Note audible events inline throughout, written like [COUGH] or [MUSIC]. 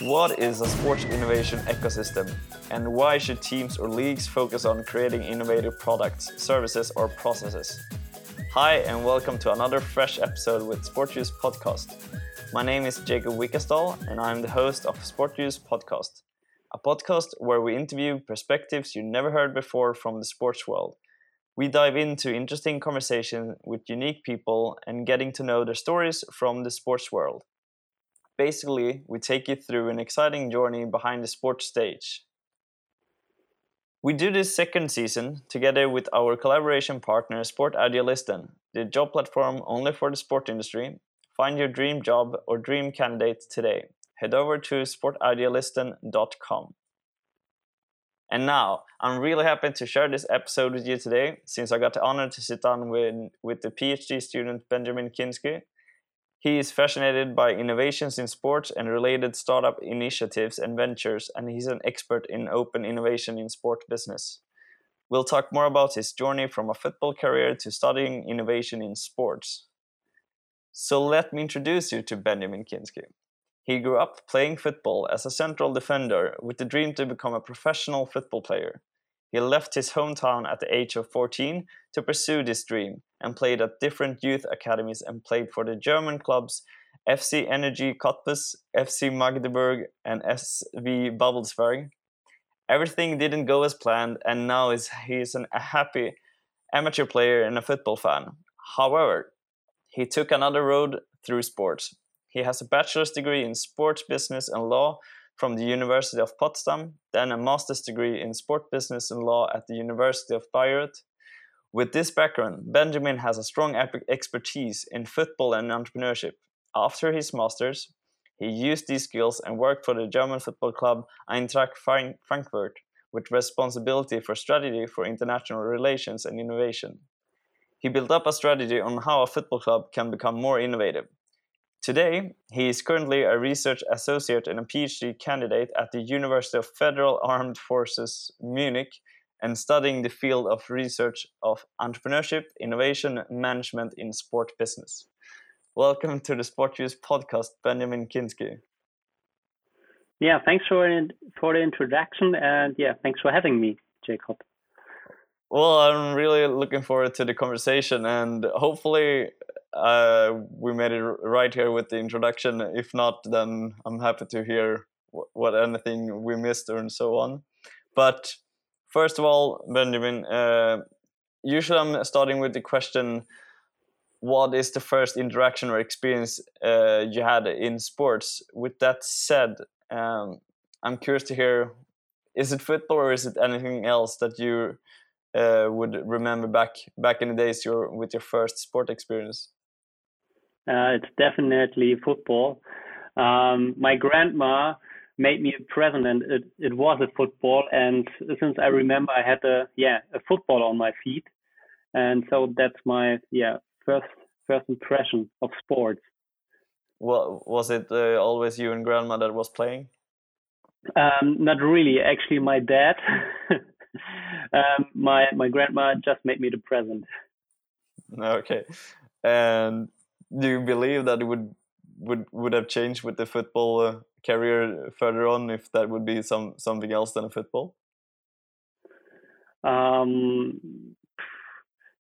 What is a sports innovation ecosystem? And why should teams or leagues focus on creating innovative products, services, or processes? Hi, and welcome to another fresh episode with Sport Juice Podcast. My name is Jacob Wickestall, and I'm the host of Sport Juice Podcast, a podcast where we interview perspectives you never heard before from the sports world. We dive into interesting conversation with unique people and getting to know their stories from the sports world. Basically, we take you through an exciting journey behind the sports stage. We do this second season together with our collaboration partner Sport Idealisten, the job platform only for the sport industry Find your dream job or dream candidate today. Head over to sportidealisten.com. And now, I'm really happy to share this episode with you today, since I got the honor to sit down with, with the PhD student Benjamin Kinski. He is fascinated by innovations in sports and related startup initiatives and ventures, and he's an expert in open innovation in sport business. We'll talk more about his journey from a football career to studying innovation in sports. So let me introduce you to Benjamin Kinski. He grew up playing football as a central defender with the dream to become a professional football player. He left his hometown at the age of 14 to pursue this dream and played at different youth academies and played for the German clubs FC Energie Cottbus, FC Magdeburg, and SV Babelsberg. Everything didn't go as planned, and now he is an, a happy amateur player and a football fan. However, he took another road through sports. He has a bachelor's degree in sports business and law from the University of Potsdam, then a master's degree in sport business and law at the University of Bayreuth. With this background, Benjamin has a strong expertise in football and entrepreneurship. After his master's, he used these skills and worked for the German football club Eintracht Frankfurt with responsibility for strategy for international relations and innovation. He built up a strategy on how a football club can become more innovative. Today, he is currently a research associate and a PhD candidate at the University of Federal Armed Forces Munich and studying the field of research of entrepreneurship, innovation, management in sport business. Welcome to the Sport Juice podcast, Benjamin Kinski. Yeah, thanks for for the introduction, and yeah, thanks for having me, Jacob. Well, I'm really looking forward to the conversation, and hopefully, uh, we made it right here with the introduction. If not, then I'm happy to hear what anything we missed and so on. But first of all, Benjamin, uh, usually I'm starting with the question: What is the first interaction or experience uh, you had in sports? With that said, um, I'm curious to hear: Is it football or is it anything else that you uh, would remember back back in the days your with your first sport experience? Uh, it's definitely football. Um, my grandma made me a present, and it, it was a football. And since I remember, I had a yeah a football on my feet, and so that's my yeah first first impression of sports. Well, was it uh, always you and grandma that was playing? Um, not really. Actually, my dad. [LAUGHS] um, my my grandma just made me the present. Okay, and do you believe that it would would would have changed with the football uh, career further on if that would be some something else than a football? Um,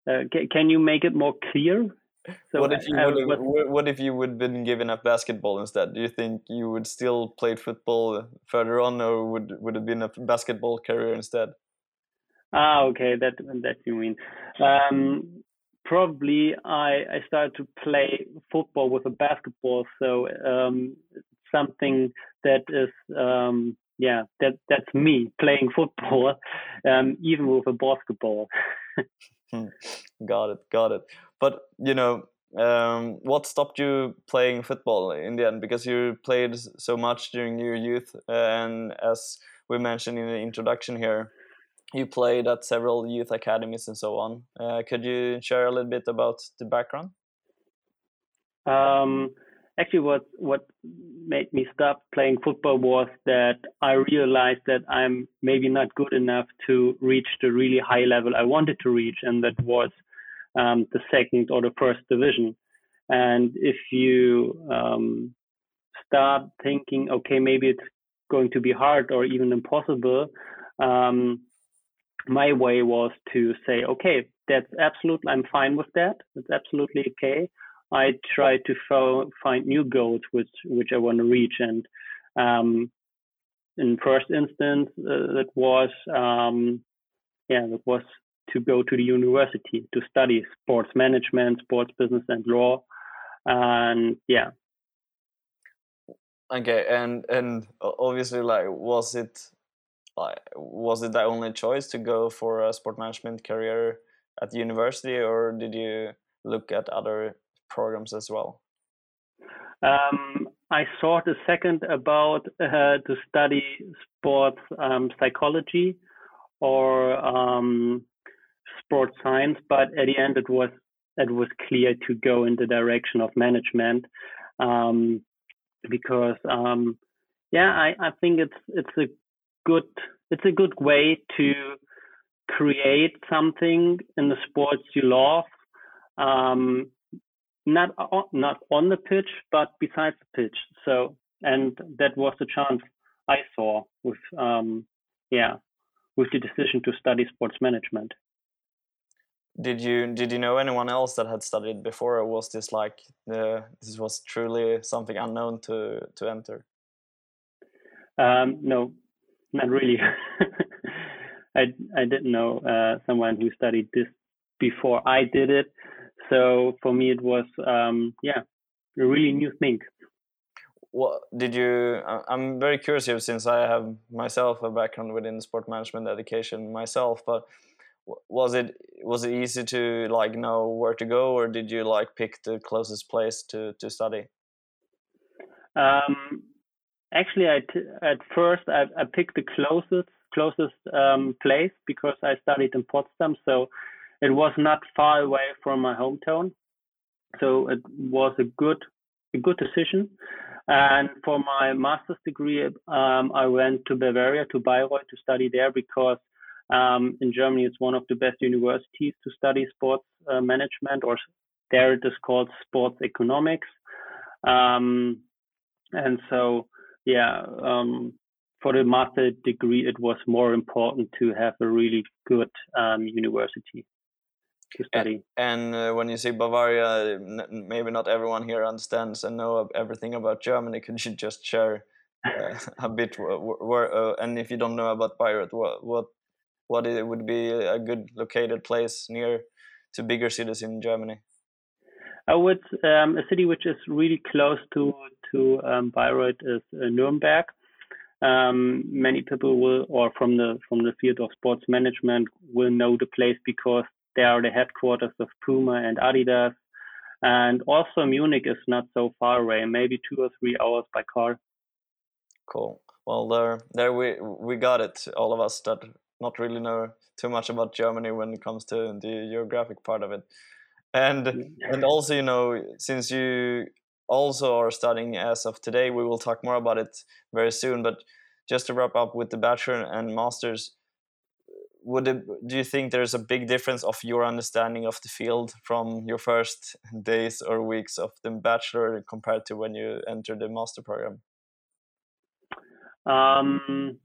uh, can you make it more clear? So what if you would have, what, what if you would been given a basketball instead? Do you think you would still play football further on, or would would it been a basketball career instead? Ah, okay, that that you mean. Um, probably I I started to play football with a basketball, so um, something that is um, yeah that that's me playing [LAUGHS] football, um, even with a basketball. Hmm, got it, got it. But you know, um, what stopped you playing football in the end? Because you played so much during your youth, and as we mentioned in the introduction here, you played at several youth academies and so on. Uh, could you share a little bit about the background? Um, actually what what made me stop playing football was that I realized that I'm maybe not good enough to reach the really high level I wanted to reach, and that was um, the second or the first division. And if you um, start thinking, okay, maybe it's going to be hard or even impossible, um, my way was to say, okay, that's absolutely, I'm fine with that. It's absolutely okay. I try to fo- find new goals which which I want to reach, and um, in first instance, uh, that was um, yeah, that was to go to the university to study sports management, sports business, and law, and yeah. Okay, and and obviously, like, was it was it the only choice to go for a sport management career at the university, or did you look at other programs as well? Um, I thought a second about uh, to study sports um, psychology or um, sports science, but at the end it was it was clear to go in the direction of management um, because um, yeah, I, I think it's it's a good it's a good way to create something in the sports you love um, not on, not on the pitch, but besides the pitch. So, and that was the chance I saw with, um, yeah, with the decision to study sports management. Did you did you know anyone else that had studied before, or was this like the this was truly something unknown to to enter? Um, no, not really. [LAUGHS] I I didn't know uh, someone who studied this before I did it. So for me, it was um, yeah, a really new thing. What did you? I'm very curious here since I have myself a background within sport management education myself. But was it was it easy to like know where to go, or did you like pick the closest place to to study? Um, actually, I t- at first I, I picked the closest closest um, place because I studied in Potsdam, so it was not far away from my hometown, so it was a good a good decision. And for my master's degree, um, I went to Bavaria to Bayreuth to study there because um, in Germany it's one of the best universities to study sports uh, management, or there it is called sports economics. Um, and so, yeah, um, for the master degree, it was more important to have a really good um, university to study. And, and uh, when you say Bavaria, maybe not everyone here understands and know everything about Germany. [LAUGHS] Could you just share uh, a bit where, uh, and if you don't know about Bayreuth, what what what it would be a good located place near to bigger cities in Germany? I would um, a city which is really close to to um, Bayreuth is uh, Nuremberg. Um, many people will, or from the from the field of sports management, will know the place because they are the headquarters of Puma and Adidas. And also Munich is not so far away, maybe two or three hours by car. Cool. Well, there, there we we got it. All of us that not really know too much about Germany when it comes to the geographic part of it, and and also you know since you also are studying as of today, we will talk more about it very soon. But just to wrap up with the bachelor and masters, would it, do you think there's a big difference of your understanding of the field from your first days or weeks of the bachelor compared to when you entered the master program? Um,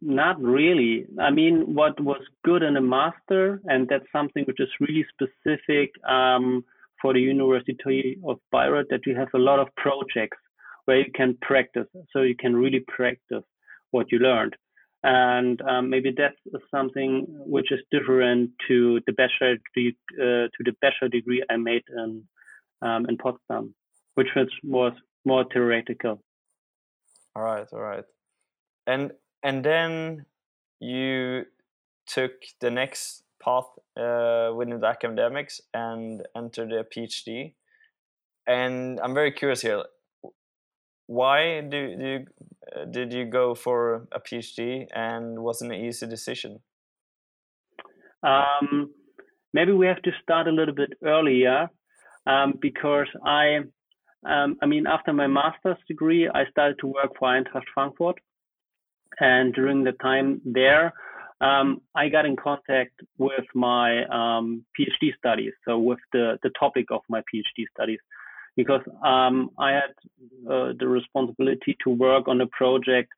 not really. I mean, what was good in a master, and that's something which is really specific um, for the University of Bayreuth, that you have a lot of projects where you can practice, so you can really practice what you learned and um, maybe that's something which is different to the bachelor degree, uh, to the bachelor degree I made in um, in Potsdam, which was, was more theoretical. All right, all right, and and then you took the next path uh, within the academics and entered a PhD. And I'm very curious here. Why do, do you uh, did you go for a PhD, and was it an easy decision? Um, maybe we have to start a little bit earlier um, because I um, I mean, after my master's degree, I started to work for Eintracht Frankfurt. And during the time there, um, I got in contact with my um, PhD studies, so with the, the topic of my PhD studies, because um, I had uh, the responsibility to work on a project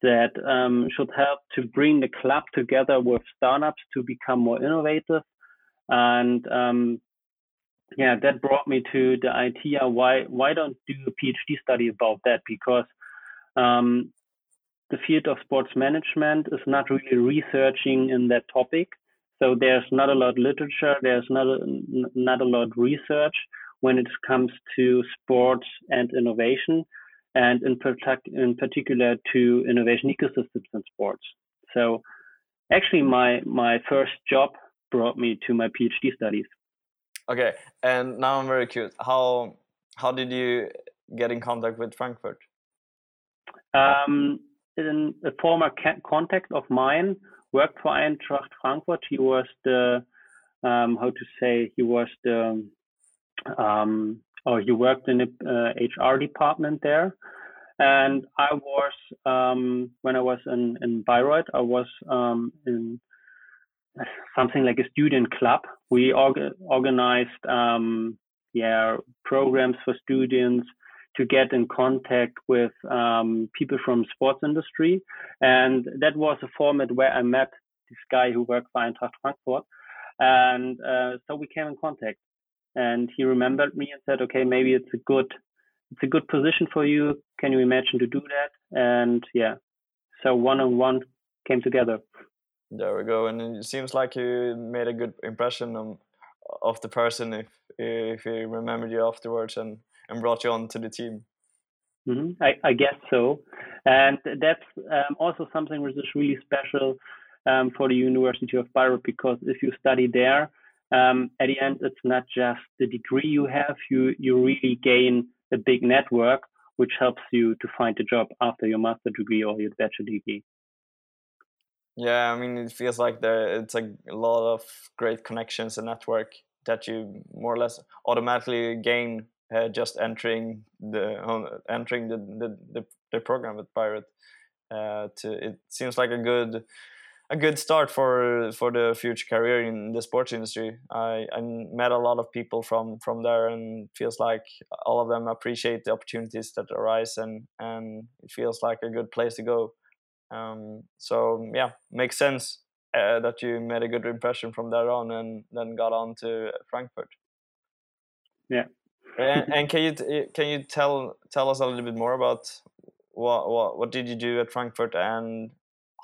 that um, should help to bring the club together with startups to become more innovative. And um, yeah, that brought me to the idea why why don't do a PhD study about that because um, the field of sports management is not really researching in that topic. So there's not a lot of literature, there's not a, not a lot of research when it comes to sports and innovation, and in, in particular to innovation ecosystems in sports. So actually, my my first job brought me to my PhD studies. Okay, and now I'm very curious. How how did you get in contact with Frankfurt? Um, in a former contact of mine worked for Eintracht Frankfurt. He was the um, how to say he was the um, or he worked in the uh, HR department there. And I was um, when I was in in Bayreuth, I was um, in something like a student club. We orga- organized um, yeah programs for students to get in contact with um, people from sports industry. And that was a format where I met this guy who worked for Eintracht Frankfurt. And uh, so we came in contact. And he remembered me and said, "Okay, maybe it's a good, it's a good position for you. Can you imagine to do that?" And yeah, so one on one came together. There we go. And it seems like you made a good impression of, of the person if if he remembered you afterwards and and brought you on to the team. Mm-hmm. I, I, guess so, and that's um, also something which is really special um, for the University of Bayreuth because if you study there, um, at the end it's not just the degree you have; you you really gain a big network which helps you to find a job after your master degree or your bachelor degree. Yeah, I mean, it feels like there it's a lot of great connections and network that you more or less automatically gain uh, just entering the entering the, the, the, the, program with Bayreuth. Uh, to it seems like a good a good start for for the future career in the sports industry. I, I met a lot of people from from there, and feels like all of them appreciate the opportunities that arise, and and it feels like a good place to go. Um, so yeah, makes sense uh, that you made a good impression from there on, and then got on to Frankfurt. Yeah, and, can you can you tell tell us a little bit more about what what what did you do at Frankfurt and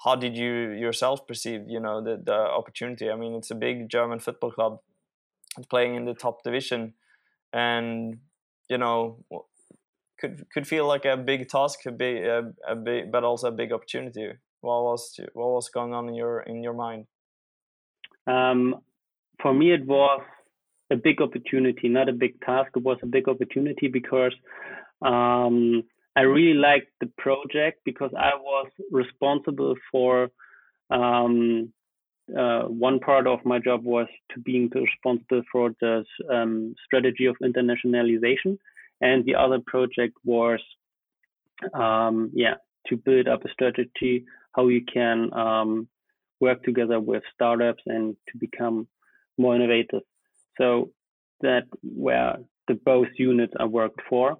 how did you yourself perceive you know the the opportunity? I mean, it's a big German football club playing in the top division, and you know could could feel like a big task, could be a, a big, but also a big opportunity. What was what was going on in your in your mind? Um, for me, it was a big opportunity, not a big task. It was a big opportunity because um, I really liked the project because I was responsible for um, uh, one part of my job was to being responsible for the um, strategy of internationalization, and the other project was, um, yeah, to build up a strategy how you can um, work together with startups and to become more innovative. So that where the both units I worked for,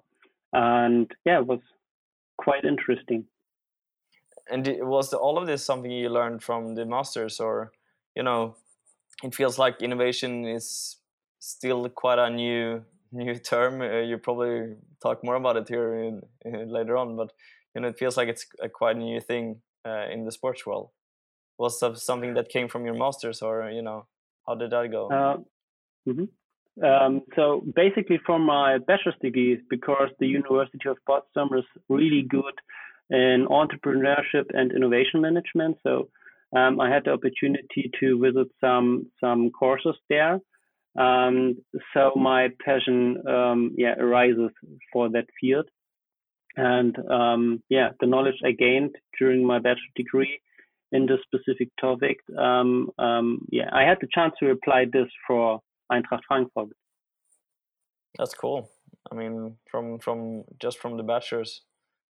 and yeah, it was quite interesting. And was all of this something you learned from the masters, or you know, it feels like innovation is still quite a new new term. Uh, you probably talk more about it here in, in, later on, but you know, it feels like it's a quite a new thing uh, in the sports world. Was that something that came from your masters, or you know, how did that go? Uh, Mm-hmm. Um, so basically, for my bachelor's degree, because the University of Potsdam is really good in entrepreneurship and innovation management. So um, I had the opportunity to visit some some courses there. Um, so my passion, um, yeah, arises for that field, and um, yeah, the knowledge I gained during my bachelor degree in this specific topic, um, yeah, I had the chance to apply this for Eintracht Frankfurt. That's cool. I mean, from from just from the bachelors,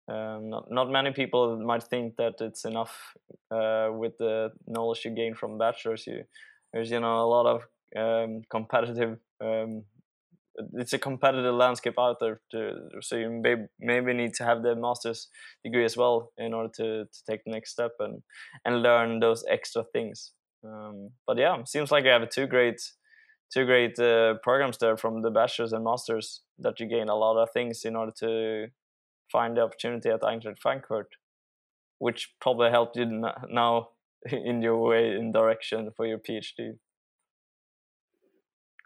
um, not not many people might think that it's enough uh, with the knowledge you gain from bachelors. You there's you know a lot of um, competitive. Um, it's a competitive landscape out there, to, so you may, maybe need to have the master's degree as well in order to, to take the next step and and learn those extra things. Um, but yeah, seems like you have two great two great uh, programs there from the bachelors and masters that you gain a lot of things in order to find the opportunity at Eintracht Frankfurt, which probably helped you now [LAUGHS] in your way in direction for your PhD.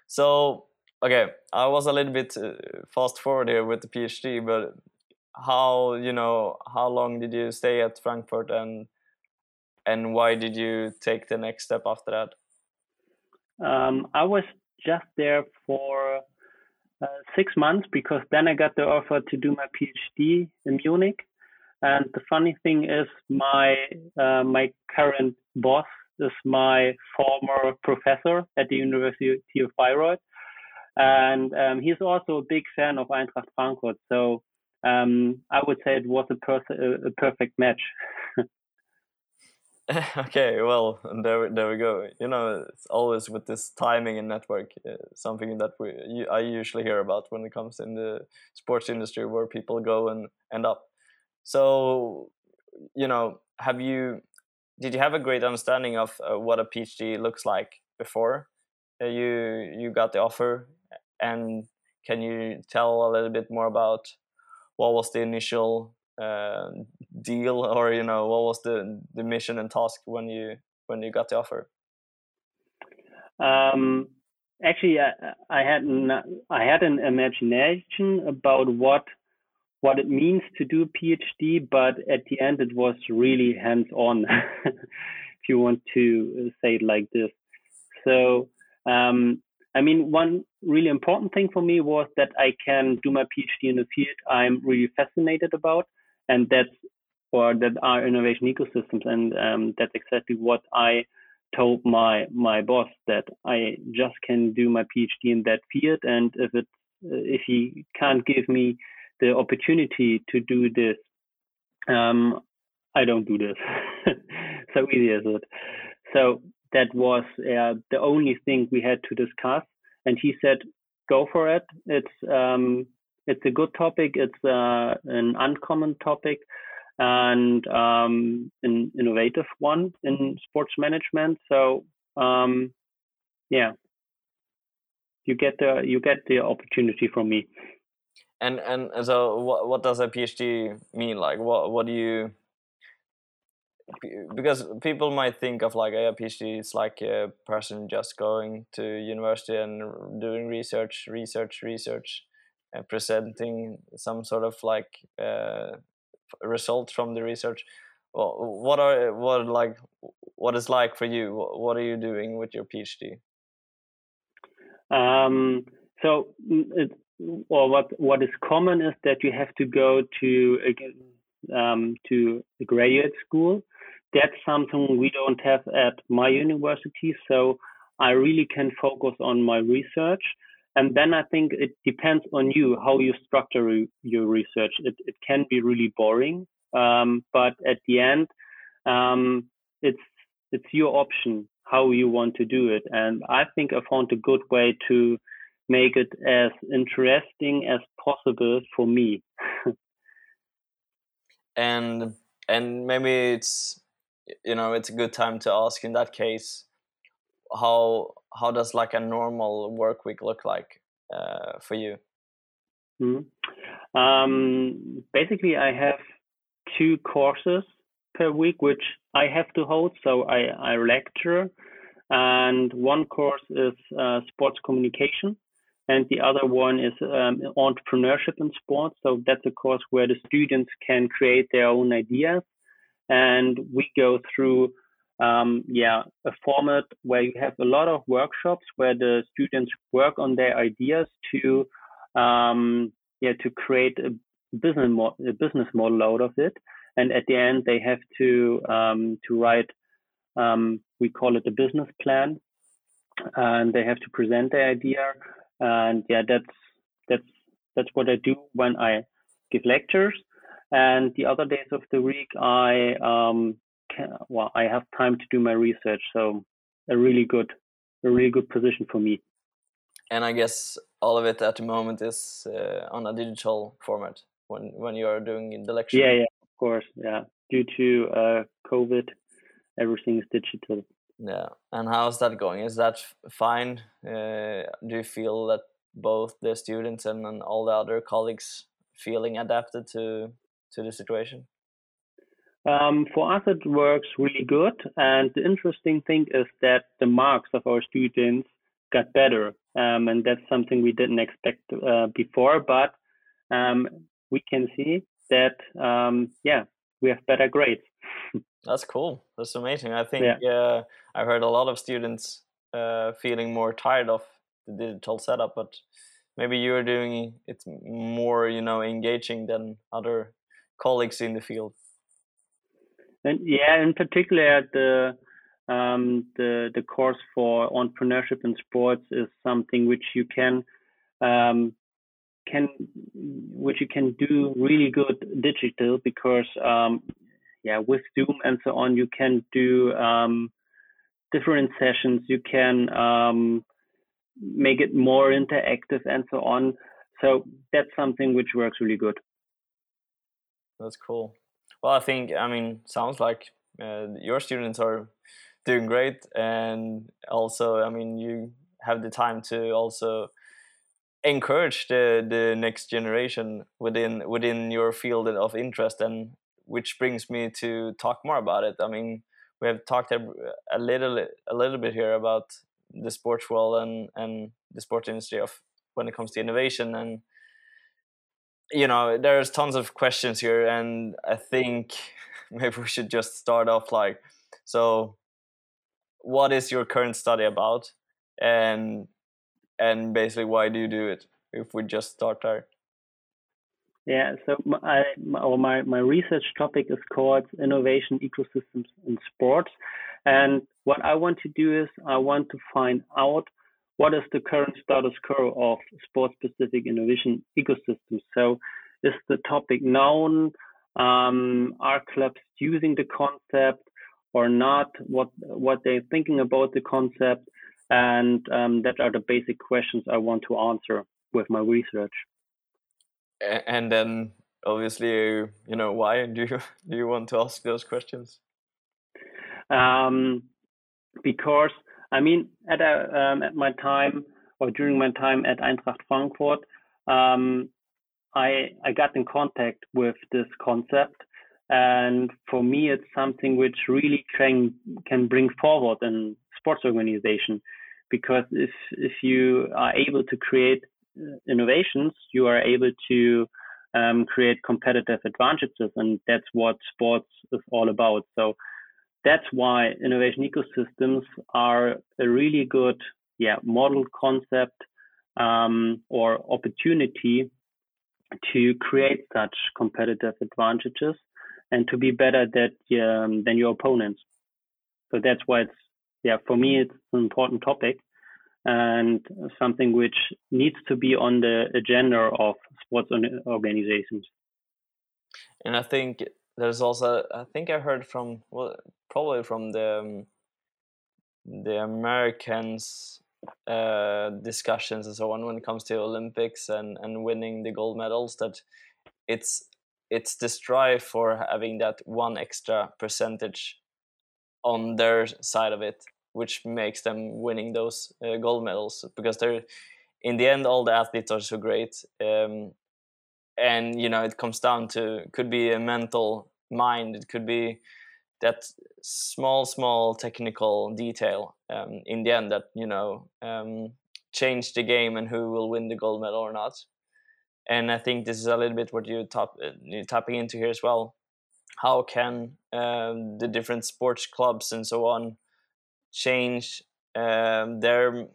So, okay, I was a little bit uh, fast forward here with the PhD, but how you know how long did you stay at Frankfurt and and why did you take the next step after that? Um, I was just there for uh, six months because then I got the offer to do my PhD in Munich. And the funny thing is, my uh, my current boss is my former professor at the University of Bayreuth, and um, he's also a big fan of Eintracht Frankfurt. So um, I would say it was a, pers- a perfect match. [LAUGHS] [LAUGHS] okay, well, there, there we go. You know, it's always with this timing and network, uh, something that we I usually hear about when it comes in the sports industry, where people go and end up. So, you know, have you? Did you have a great understanding of uh, what a PhD looks like before uh, you you got the offer? And can you tell a little bit more about what was the initial uh, deal or you know what was the the mission and task when you when you got the offer um, actually I, I had an, I had an imagination about what what it means to do a PhD, but at the end it was really hands on, [LAUGHS] if you want to say it like this. So, um, I mean, one really important thing for me was that I can do my PhD in a field I'm really fascinated about and that's or that are innovation ecosystems. And um, that's exactly what i told my my boss that i just can do my phd in that field. And if it if he can't give me the opportunity to do this um, i don't do this. [LAUGHS] So easy is it. So that was uh, the only thing we had to discuss. And he said go for it. It's um, it's a good topic. It's uh, an uncommon topic and um, an innovative one in sports management. So um, yeah, you get the you get the opportunity from me. And and so what what does a PhD mean? Like what what do you? Because people might think of like a PhD is like a person just going to university and doing research, research, research and presenting some sort of like uh, results from the research. What are what like what is like for you? What are you doing with your phd um, so mm, it, or what what is common is that you have to go to um, to graduate school. That's something we don't have at my university so i really can focus on my research and then I think it depends on you how you structure your research. It, it can be really boring, um, but at the end, um, it's it's your option how you want to do it. And I think I found a good way to make it as interesting as possible for me. [LAUGHS] and and maybe it's you know it's a good time to ask in that case how how does like a normal work week look like uh, for you? Mm-hmm. Um, basically, I have two courses per week, which I have to hold. So I, I lecture, and one course is uh, sports communication, and the other one is um, entrepreneurship in sports. So that's a course where the students can create their own ideas, and we go through um, yeah, a format where you have a lot of workshops where the students work on their ideas to, um, yeah, to create a business mo- a business model out of it, and at the end they have to um, to write, um, we call it a business plan, and they have to present their idea, and yeah, that's that's That's what I do when I give lectures. And the other days of the week, I um, can, well, I have time to do my research. So a really good, a really good position for me. And I guess all of it at the moment is uh, on a digital format when when you are doing the lecture. Yeah, yeah, of course, yeah. Due to uh, COVID, everything is digital. Yeah, and how's that going? Is that fine? Uh, do you feel that both the students and, and all the other colleagues feeling adapted to to the situation? Um, for us, it works really good. And the interesting thing is that the marks of our students got better. Um, and that's something we didn't expect uh, before. But um, we can see that, um, yeah, we have better grades. [LAUGHS] That's cool. That's amazing. I think yeah. uh, I've heard a lot of students uh, feeling more tired of the digital setup, but maybe you're doing it more, you know, engaging than other colleagues in the field. And yeah, in particular, the um, the the course for entrepreneurship in sports is something which you can um, can which you can do really good digital because um, yeah with Zoom and so on you can do um, different sessions. You can um, make it more interactive and so on. So that's something which works really good. That's cool well i think i mean sounds like uh, your students are doing great and also i mean you have the time to also encourage the the next generation within within your field of interest and which brings me to talk more about it. I mean we have talked a, a little a little bit here about the sports world and and the sports industry of when it comes to innovation and you know there's tons of questions here and i think [LAUGHS] maybe we should just start off like so what is your current study about? And and basically why do you do it? If we just start there. Yeah so my my, my research topic is called innovation ecosystems in sports. And what i want to do is i want to find out what is the current status quo of sports specific innovation ecosystems so is the topic known um, are clubs using the concept or not, what what they're thinking about the concept, and um, that are the basic questions I want to answer with my research. And then, obviously, you know, why [LAUGHS] do you do you want to ask those questions? Um, because I mean, at a, um, at my time or during my time at Eintracht Frankfurt, um, I I got in contact with this concept and for me, it's something which really can can bring forward in sports organization, because if if you are able to create uh, innovations, you are able to um, create competitive advantages, and that's what sports is all about. So that's why innovation ecosystems are a really good yeah model concept um, or opportunity to create such competitive advantages and to be better that um, than your opponents. So that's why it's yeah for me it's an important topic and something which needs to be on the agenda of sports organizations. And I think there's also I think I heard from well probably from the um, the Americans uh, discussions and so on when it comes to Olympics and and winning the gold medals that it's it's the strive for having that one extra percentage on their side of it which makes them winning those uh, gold medals because they're in the end all the athletes are so great um, and you know it comes down to could be a mental mind it could be that small small technical detail um, in the end that you know um, the game and who will win the gold medal or not and I think this is a little bit what you top uh, you're tapping into here as well. How can um, the different sports clubs and so on change um, their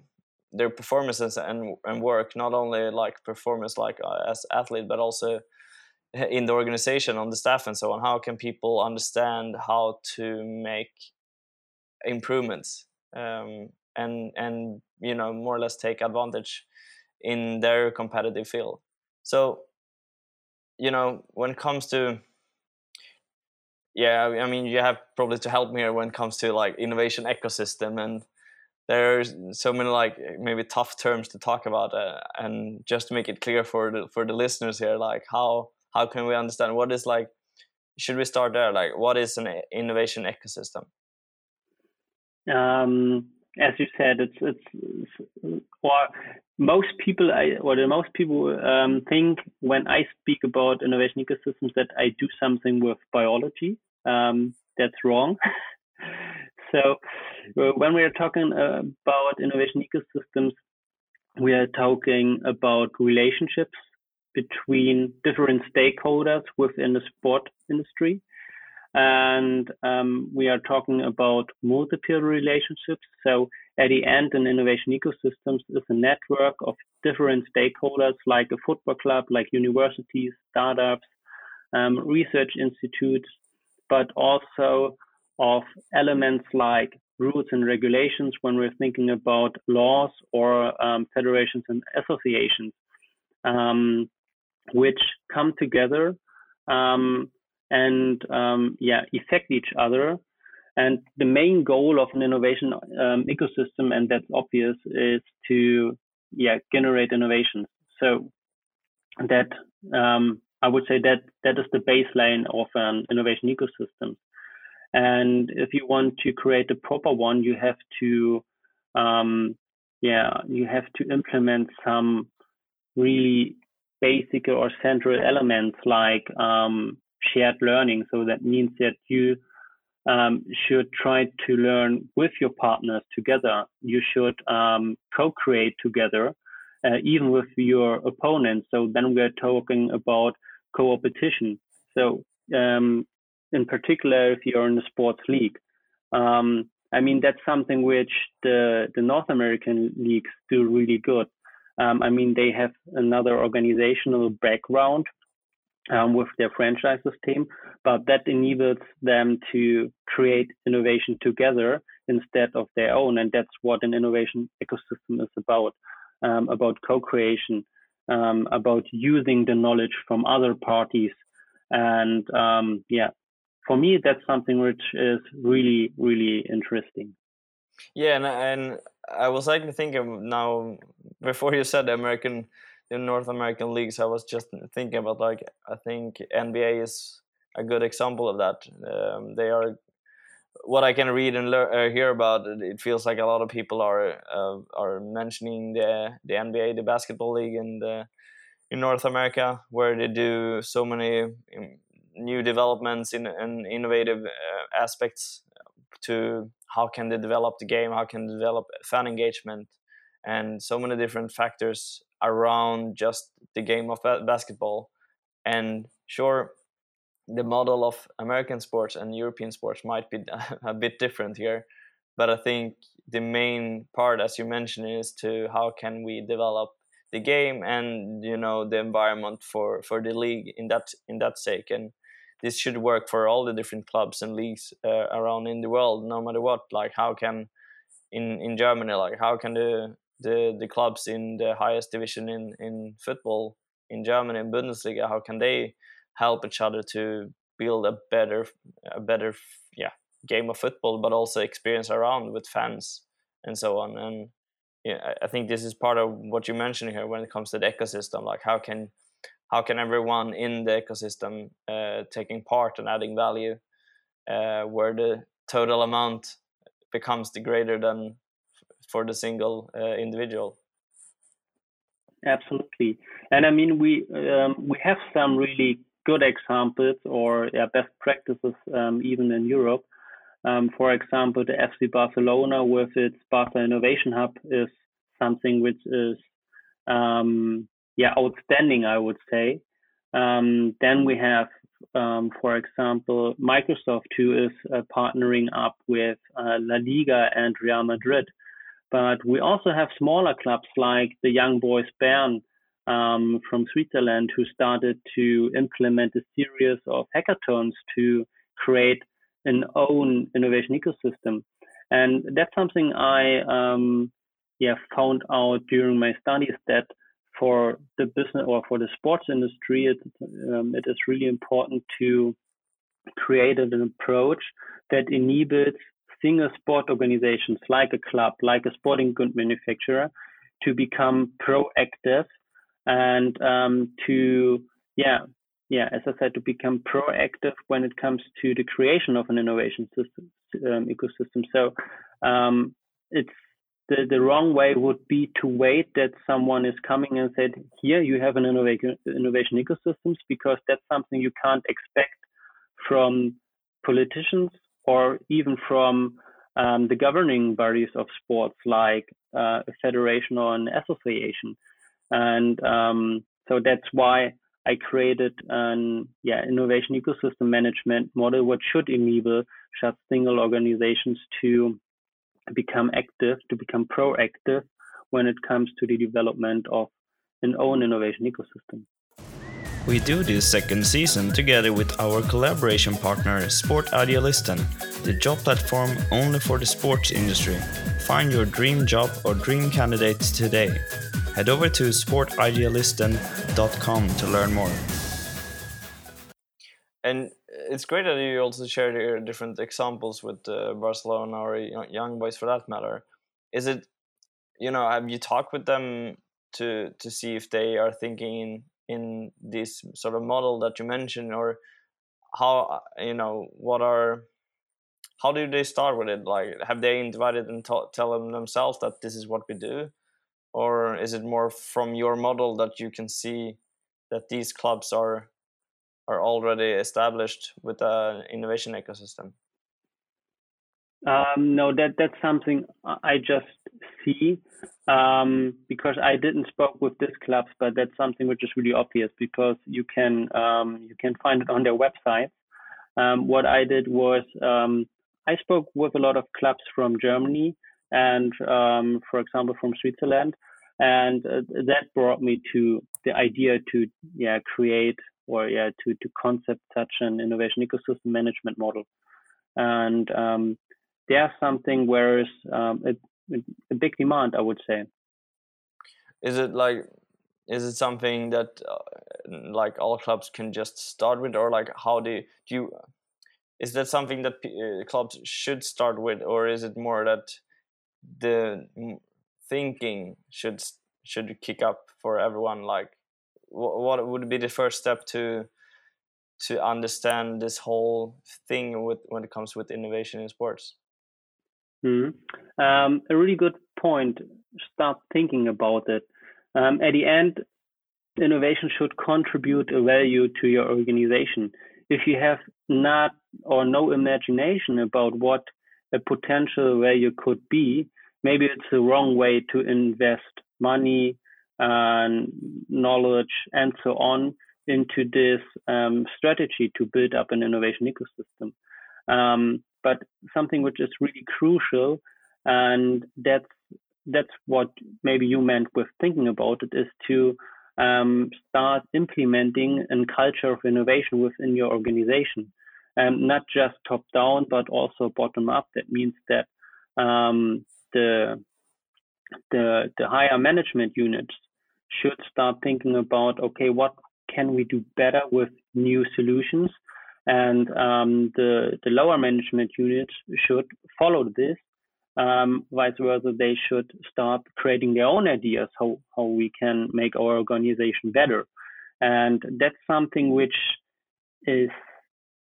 their performances and and work not only like performance like uh, as athlete but also in the organization on the staff and so on how can people understand how to make improvements um, and and you know more or less take advantage in their competitive field? So, you know, when it comes to yeah, I mean, you have probably to help me here when it comes to like innovation ecosystem, and there's so many like maybe tough terms to talk about, uh, and just to make it clear for the for the listeners here, like how how can we understand what is like? Should we start there? Like, what is an innovation ecosystem? Um, as you said, it's it's or most people I or the most people um, think when I speak about innovation ecosystems that I do something with biology. Um, that's wrong. [LAUGHS] so uh, when we are talking uh, about innovation ecosystems, we are talking about relationships between different stakeholders within the sport industry. And um, we are talking about multiple relationships. So at the end, an innovation ecosystems is a network of different stakeholders, like a football club, like universities, startups, um, research institutes, but also of elements like rules and regulations when we're thinking about laws or um, federations and associations, um, which come together um, and um, yeah, affect each other. And the main goal of an innovation um, ecosystem, and that's obvious, is to yeah generate innovations. So that um, I would say that that is the baseline of an innovation ecosystem. And if you want to create a proper one, you have to, um, yeah, you have to implement some really basic or central elements like um, shared learning. So that means that you um, should try to learn with your partners together. You should um, co-create together, uh, even with your opponents. So then we're talking about co-opetition. So um, in particular, if you're in a sports league, um, I mean that's something which the the North American leagues do really good. Um, I mean they have another organizational background um, with their franchise system, but that enables them to create innovation together instead of their own, and that's what an innovation ecosystem is about, um, about co-creation, um, about using the knowledge from other parties. And um, yeah, for me, that's something which is really, really interesting. Yeah, and, and I was actually thinking now, before you said the American, the North American leagues, I was just thinking about like, I think NBA is a good example of that. Um, they are what I can read and uh, hear about, it feels like a lot of people are uh, are mentioning the the NBA, the basketball league in the in North America, where they do so many um, new developments in and innovative uh, aspects to how can they develop the game, how can they develop fan engagement, and so many different factors around just the game of basketball. And sure, the model of American sports and European sports might be [LAUGHS] a bit different here, but I think the main part, as you mentioned, is to how can we develop the game and you know the environment for for the league in that in that sake. And this should work for all the different clubs and leagues uh, around in the world no matter what. Like how can in in germany like how can the the the clubs in the highest division in in football in germany in bundesliga how can they help each other to build a better a better yeah game of football but also experience around with fans and so on. And yeah i think this is part of what you mentioned here when it comes to the ecosystem like how can how can everyone in the ecosystem uh, taking part and adding value uh, where the total amount becomes the greater than for the single uh, individual absolutely and i mean we um, we have some really good examples or yeah, best practices um, even in Europe. Um, for example, the FC Barcelona with its Barca Innovation Hub is something which is um, yeah outstanding, I would say. Um, then we have, um, for example, Microsoft who is uh, partnering up with uh, La Liga and Real Madrid. But we also have smaller clubs like the Young Boys Bern um, from Switzerland who started to implement a series of hackathons to create an own innovation ecosystem. And that's something I um, yeah found out during my studies that for the business or for the sports industry, it, um, it is really important to create an approach that enables single sport organizations like a club, like a sporting good manufacturer, to become proactive and um, to, yeah, yeah, as I said, to become proactive when it comes to the creation of an innovation system um, ecosystem. So um, it's the, the wrong way would be to wait that someone is coming and said, here you have an innovation, innovation ecosystems because that's something you can't expect from politicians or even from um, the governing bodies of sports like uh, a federation or an association. And um, so that's why I created an yeah innovation ecosystem management model, which should enable such single organizations to become active, to become proactive when it comes to the development of an own innovation ecosystem. We do this second season together with our collaboration partner Sport Idealisten, the job platform only for the sports industry. Find your dream job or dream candidates today. Head over to sportidealisten.com to learn more. And it's great that you also shared your different examples with uh, Barcelona or Young Boys for that matter. Is it, you know, have you talked with them to to see if they are thinking in in this sort of model that you mentioned, or how you know what are how do they start with it? Like, have they invited and tell them themselves that this is what we do, or is it more from your model that you can see that these clubs are are already established with an innovation ecosystem? Um, no, that that's something I just see um, because I didn't spoke with these clubs, but that's something which is really obvious because you can um, you can find it on their website. Um, what I did was um, I spoke with a lot of clubs from Germany and, um, for example, from Switzerland, and uh, that brought me to the idea to yeah create or yeah to to concept such an innovation ecosystem management model. And um, there's something where is um, a, a, big demand i would say. Is it like is it something that uh, like all clubs can just start with or like how do you, do you is that something that uh, clubs should start with or is it more that the thinking should should kick up for everyone like what would be the first step to to understand this whole thing with when it comes with innovation in sports? Mm-hmm. um, a really good point. Start thinking about it. Um, at the end innovation should contribute a value to your organization. If you have not or no imagination about what a potential value could be maybe it's the wrong way to invest money and knowledge and so on into this um, strategy to build up an innovation ecosystem. Um, but something which is really crucial, and that's that's what maybe you meant with thinking about it, is to um, start implementing a culture of innovation within your organization, um, not just top down, but also bottom up. That means that um, the the the higher management units should start thinking about okay what can we do better with new solutions? And um, the the lower management units should follow this um, vice versa they should start creating their own ideas how how we can make our organization better. And that's something which is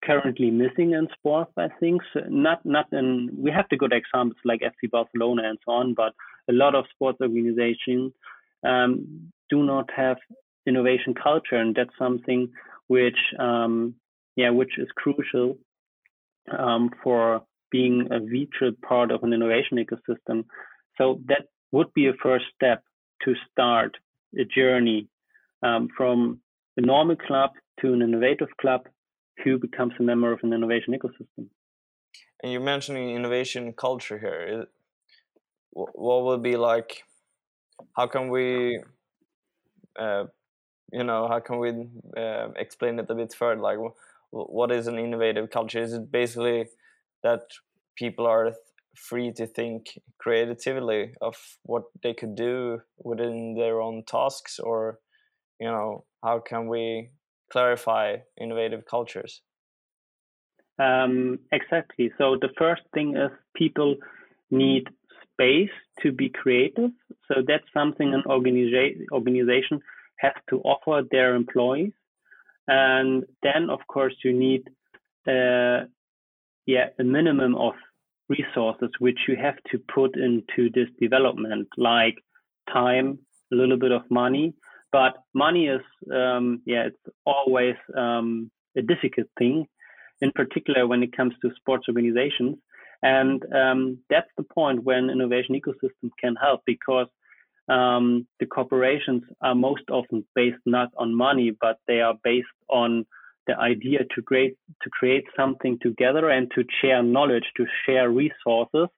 currently missing in sports i think. So not not in we have the good examples like fc barcelona and so on but a lot of sports organizations um, do not have innovation culture, and that's something which, um, yeah, which is crucial um, for being a vital part of an innovation ecosystem. So that would be a first step to start a journey um, from a normal club to an innovative club who becomes a member of an innovation ecosystem. And you're mentioning innovation culture here. What would be like how can we uh, you know how can we uh, explain it a bit further? Like what is an innovative culture? Is it basically that people are free to think creatively of what they could do within their own tasks? Or you know how can we clarify innovative cultures? Um, exactly. So the first thing is people need space to be creative so that's something an organiza- organization has to offer their employees and then of course you need uh, yeah a minimum of resources which you have to put into this development, like time, a little bit of money. But money is, um, yeah, it's always um, a difficult thing, in particular when it comes to sports organizations. And um, that's the point when innovation ecosystems can help because um, the corporations are most often based not on money, but they are based on the idea to create to create something together and to share knowledge, to share resources,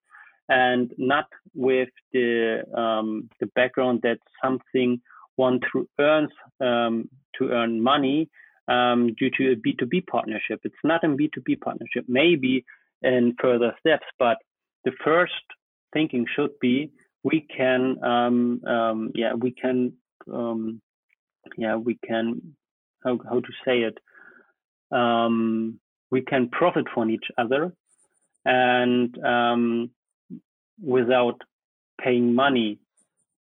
and not with the um, the background that something one to earns um, to earn money um, due to a B2B partnership. It's not a B2B partnership, maybe in further steps, but the first thinking should be we can um, um, yeah we can um, yeah we can how, how to say it um, we can profit from each other and um, without paying money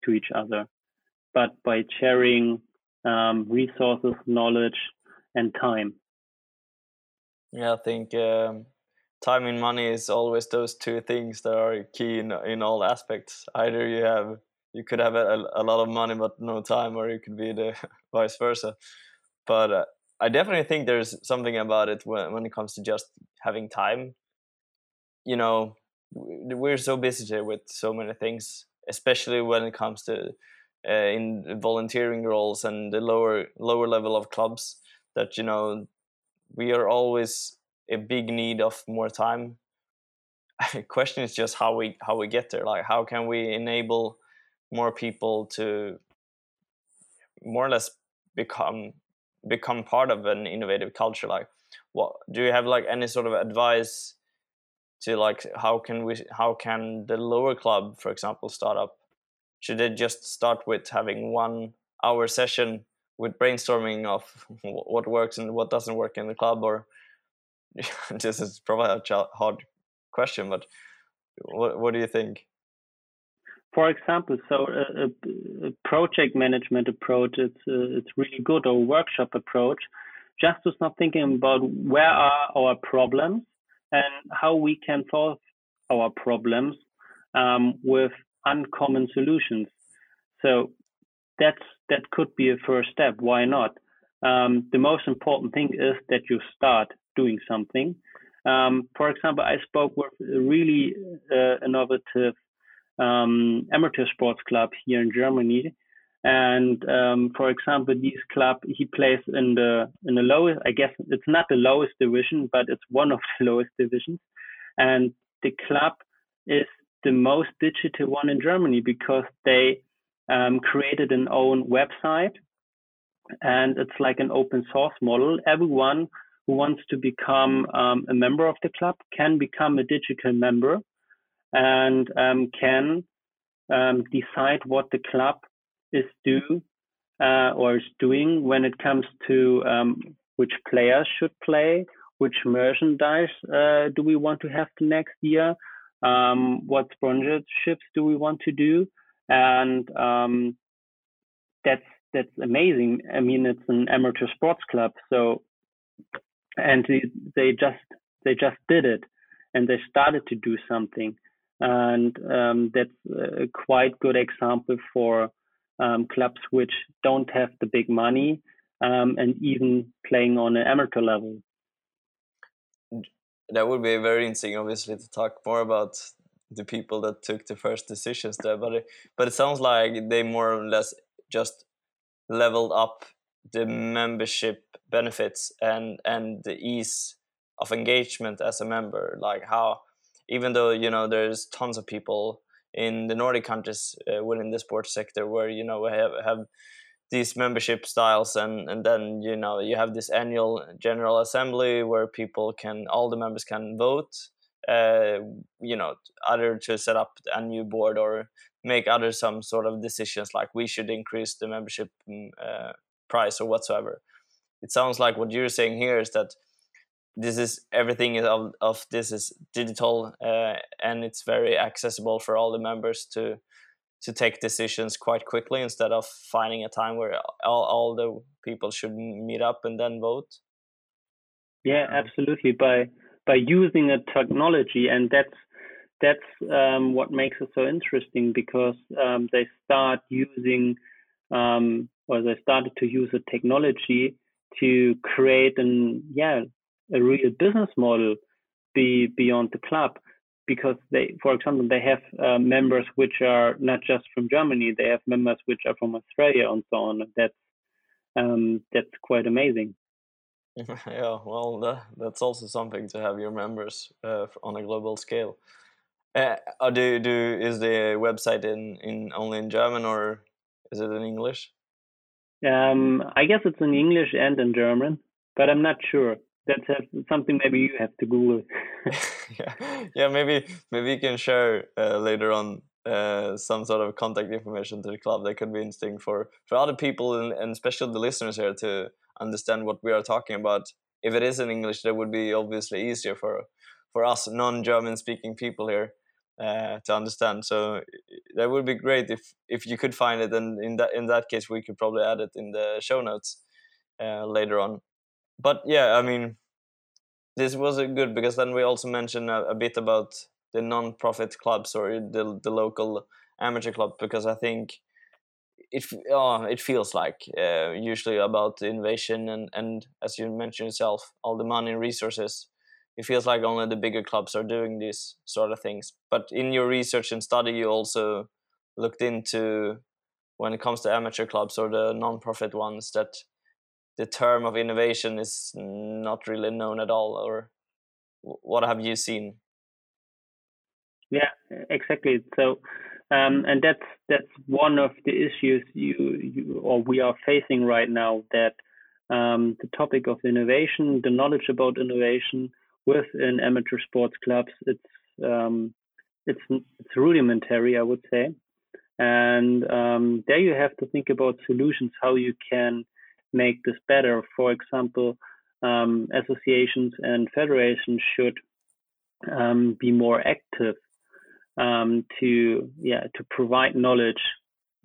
to each other, but by sharing um, resources, knowledge, and time. Yeah, I think um, time and money is always those two things that are key in in all aspects. Either you have you could have a, a lot of money but no time, or you could be the [LAUGHS] vice versa. But uh, I definitely think there's something about it when, when it comes to just having time. You know, we're so busy with so many things, especially when it comes to uh, in volunteering roles and the lower lower level of clubs. That you know, we are always a big need of more time. [LAUGHS] question is just how we how we get there. Like, how can we enable more people to more or less become become part of an innovative culture like what do you have like any sort of advice to like how can we how can the lower club for example start up should they just start with having one hour session with brainstorming of [LAUGHS] what works and what doesn't work in the club or [LAUGHS] this is probably a hard question but what, what do you think for example, so a, a, project management approach, it's uh, it's really good, or workshop approach, just to start thinking about where are our problems and how we can solve our problems um, with uncommon solutions. So that's that could be a first step. Why not? Um, the most important thing is that you start doing something. Um, for example, I spoke with a really uh, innovative um, amateur sports club here in Germany. And um, for example, this club he plays in the in the lowest. I guess it's not the lowest division, but it's one of the [LAUGHS] lowest divisions. And the club is the most digital one in Germany because they um, created an own website, and it's like an open source model. Everyone who wants to become um, a member of the club can become a digital member and um, can um, decide what the club is do uh, or is doing when it comes to um, which players should play, which merchandise uh, do we want to have the next year, um, what sponsorships do we want to do, and um, that's that's amazing. I mean, it's an amateur sports club, so and they, just they just did it, and they started to do something and um, that's a quite good example for um, clubs which don't have the big money um, and even playing on an amateur level. That would be very interesting, obviously, to talk more about the people that took the first decisions there. But it, but it sounds like they more or less just leveled up the membership benefits and and the ease of engagement as a member. Like how even though you know there's tons of people in the Nordic countries uh, within the sports sector where you know have have these membership styles and and then you know you have this annual general assembly where people can all the members can vote uh, you know either to set up a new board or make other some sort of decisions like we should increase the membership mm, uh, price or whatsoever. It sounds like what you're saying here is that this is everything of, of this is digital uh, and it's very accessible for all the members to to take decisions quite quickly instead of finding a time where all, all the people should meet up and then vote? Yeah absolutely. By by using a technology and that's that's um, what makes it so interesting because um, they start using um, or they started to use a technology to create an yeah a real business model be beyond the club because they for example they have uh, members which are not just from germany they have members which are from australia and so on that's um, that's quite amazing. [LAUGHS] Yeah well that, that's also something to have your members uh, on a global scale uh, do do is the website in in only in german or is it in english um, i guess it's in english and in german but i'm not sure that's something maybe you have to Google. yeah, [LAUGHS] yeah, maybe maybe you can share uh, later on uh, some sort of contact information to the club. That could be interesting for for other people and, and especially the listeners here to understand what we are talking about. If it is in English, that would be obviously easier for for us non-German speaking people here uh, to understand. So that would be great if if you could find it, and in that in that case, we could probably add it in the show notes uh, later on but yeah, I mean, this was a good because then we also mentioned a, a bit about the non-profit clubs or the the local amateur club because I think it oh, it feels like uh, usually about the innovation and and as you mentioned yourself, all the money and resources. It feels like only the bigger clubs are doing these sort of things. But in your research and study, you also looked into when it comes to amateur clubs or the non-profit ones that the term of innovation is not really known at all or what have you seen yeah exactly so um, and that's that's one of the issues you, you or we are facing right now that um, the topic of innovation the knowledge about innovation within amateur sports clubs it's um, it's it's rudimentary i would say and um, there you have to think about solutions how you can make this better. For example, um, associations and federations should um, be more active um, to yeah to provide knowledge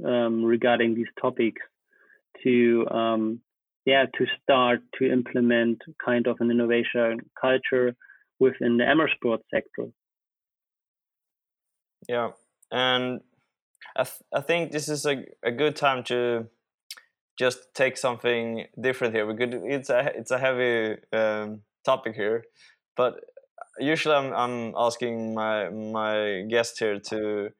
um, regarding these topics to um, yeah to start to implement kind of an innovation culture within the amateur sports sector. Yeah, and I, th- I think this is a, a good time to just take something different here. We could. It's a it's a heavy um, topic here, but usually I'm I'm asking my my guest here to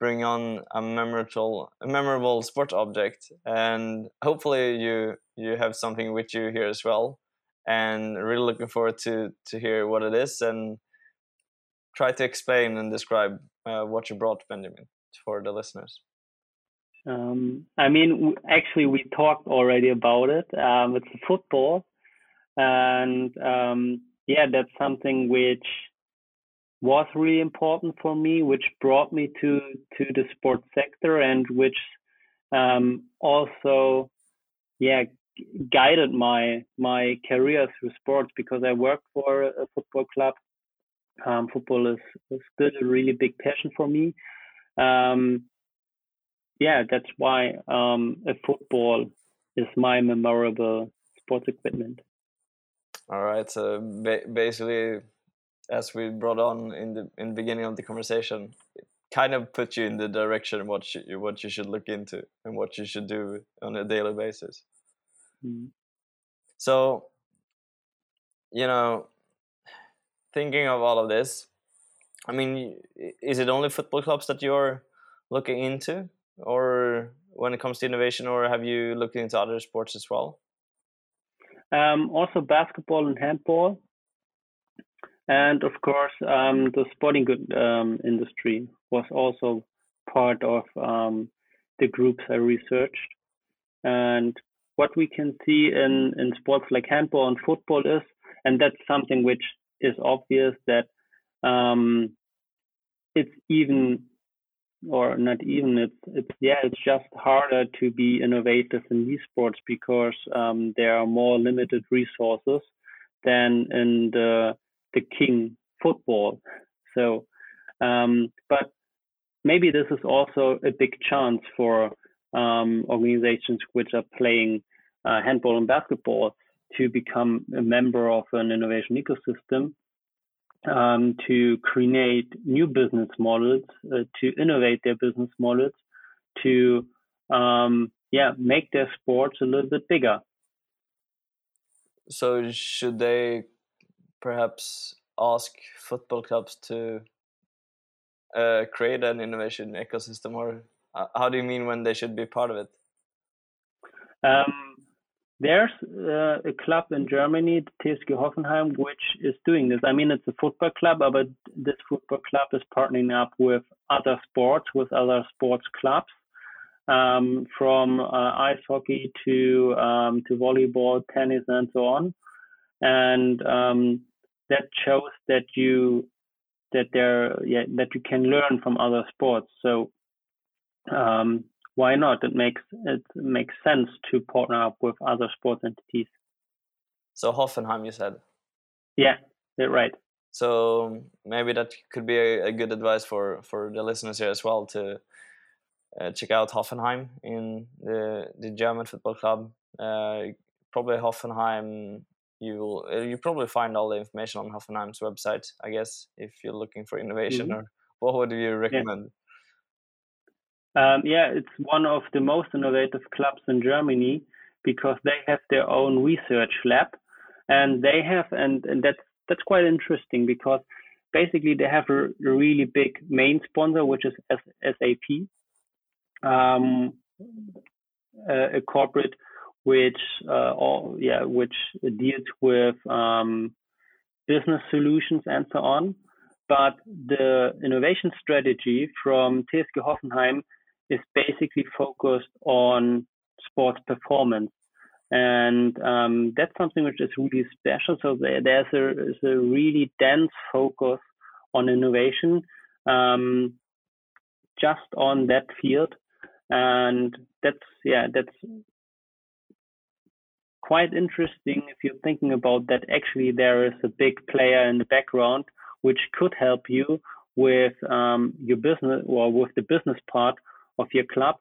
bring on a memorable a memorable sport object, and hopefully you you have something with you here as well. And really looking forward to to hear what it is and try to explain and describe uh, what you brought, Benjamin, for the listeners. Um, I mean, actually, we talked already about it. Um, it's football, and um, yeah, that's something which was really important for me, which brought me to to the sports sector, and which um, also, yeah, guided my my career through sports because I worked for a football club. Um, football is, is still a really big passion for me. Um, yeah, that's why um, a football is my memorable sports equipment. All right. So ba basically, as we brought on in the in the beginning of the conversation, it kind of put you in the direction what you, what you should look into and what you should do on a daily basis. Mm. So, you know, thinking of all of this, I mean, is it only football clubs that you're looking into? or when it comes to innovation, or have you looked into other sports as well? Um, also basketball and handball, and of course um, the sporting good um, industry was also part of um, the groups I researched. And what we can see in, in sports like handball and football is, and that's something which is obvious that um, it's even or not even it's it's yeah it's just harder to be innovative in these sports because um, there are more limited resources than in the the king football. So um, but maybe this is also a big chance for um, organizations which are playing uh, handball and basketball to become a member of an innovation ecosystem um, to create new business models, uh, to innovate their business models, to um, yeah make their sports a little bit bigger. So should they perhaps ask football clubs to uh, create an innovation ecosystem, or how do you mean when they should be part of it? Um, there's uh, a club in Germany, TSG Hoffenheim, which is doing this. I mean, it's a football club, but this football club is partnering up with other sports, with other sports clubs, um, from uh, ice hockey to um, to volleyball, tennis, and so on. And um, that shows that you that there yeah, that you can learn from other sports. So um, why not? It makes it makes sense to partner up with other sports entities. So Hoffenheim, you said. Yeah, you're right. So maybe that could be a, a good advice for for the listeners here as well to uh, check out Hoffenheim in the the German football club. Uh, probably Hoffenheim. You will uh, you probably find all the information on Hoffenheim's website. I guess if you're looking for innovation, mm-hmm. or what would you recommend? Yeah. Um, yeah, it's one of the most innovative clubs in Germany because they have their own research lab, and they have and and that's that's quite interesting because basically they have a, really big main sponsor which is SAP, um, a, a, corporate which uh, all yeah which deals with um, business solutions and so on. But the innovation strategy from TSG Hoffenheim is basically focused on sports performance. And um, that's something which is really special. So there, there's, a, a really dense focus on innovation um, just on that field. And that's, yeah, that's quite interesting if you're thinking about that actually there is a big player in the background which could help you with um, your business or with the business part of your club.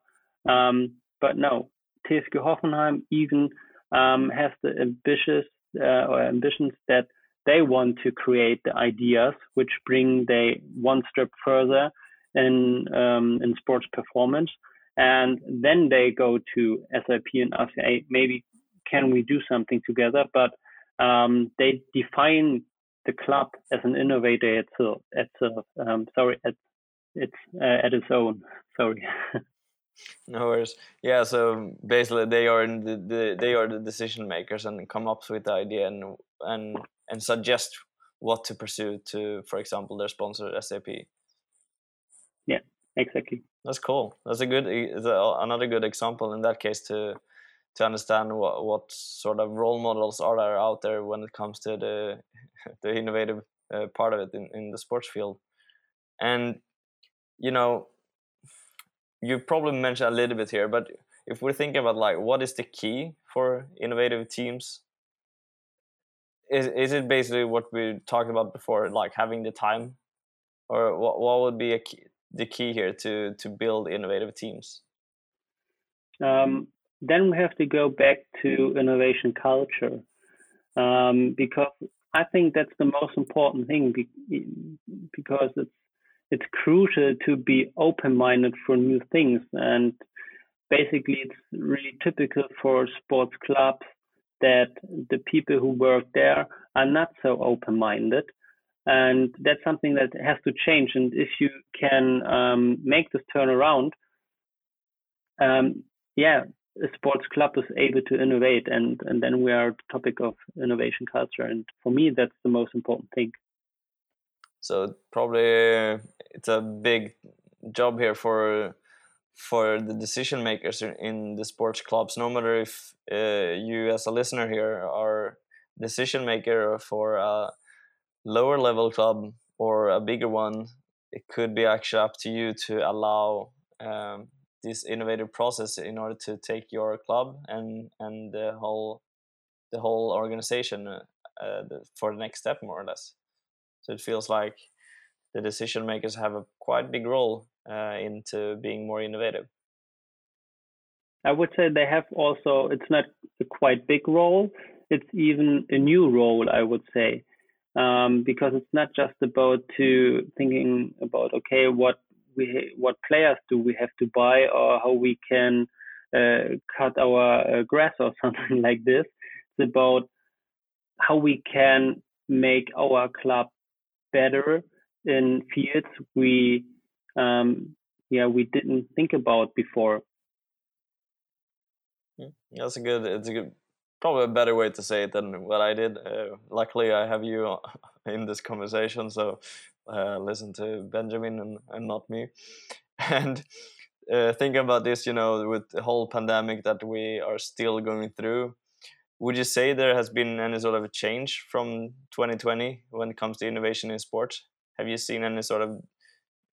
Um, but no, TSG Hoffenheim even um, has the ambitious uh, or ambitions that they want to create the ideas which bring they one step further in um, in sports performance, and then they go to SAP and ask, hey, maybe can we do something together? But um, they define the club as an innovator itself. itself um, sorry, at it's uh, at its own. Sorry. [LAUGHS] no worries. Yeah. So basically, they are the, the they are the decision makers and come up with the idea and and and suggest what to pursue to, for example, their sponsor SAP. Yeah. Exactly. That's cool. That's a good, another good example in that case to to understand what what sort of role models are there out there when it comes to the [LAUGHS] the innovative uh, part of it in, in the sports field. And you know, you probably mentioned a little bit here, but if we're thinking about like what is the key for innovative teams, is is it basically what we talked about before, like having the time, or what what would be key, the key here to to build innovative teams? Um, then we have to go back to innovation culture, um, because I think that's the most important thing, because it's it's crucial to be open-minded for new things. And basically it's really typical for sports clubs that the people who work there are not so open-minded. And that's something that has to change. And if you can um, make this turn around um, yeah a sports club is able to innovate. And and then we are the topic of innovation culture. And for me that's the most important thing so probably it's a big job here for for the decision makers in the sports clubs. No matter if uh, you, as a listener here, are decision maker for a lower level club or a bigger one, it could be actually up to you to allow um, this innovative process in order to take your club and and the whole the whole organization uh, uh, for the next step more or less so it feels like the decision makers have a quite big role uh, into being more innovative i would say they have also it's not a quite big role it's even a new role i would say um, because it's not just about to thinking about okay what we what players do we have to buy or how we can uh, cut our uh, grass or [LAUGHS] something like this. It's about how we can make our club better in fields we um, yeah we didn't think about before. Hmm, that's a good. It's a good. Probably a better way to say it than what I did. Uh, luckily, I have you [LAUGHS] in this conversation, so uh, listen to Benjamin and, and not me. [LAUGHS] And uh, thinking about this, you know, with the whole pandemic that we are still going through, would you say there has been any sort of a change from 2020 when it comes to innovation in sports? Have you seen any sort of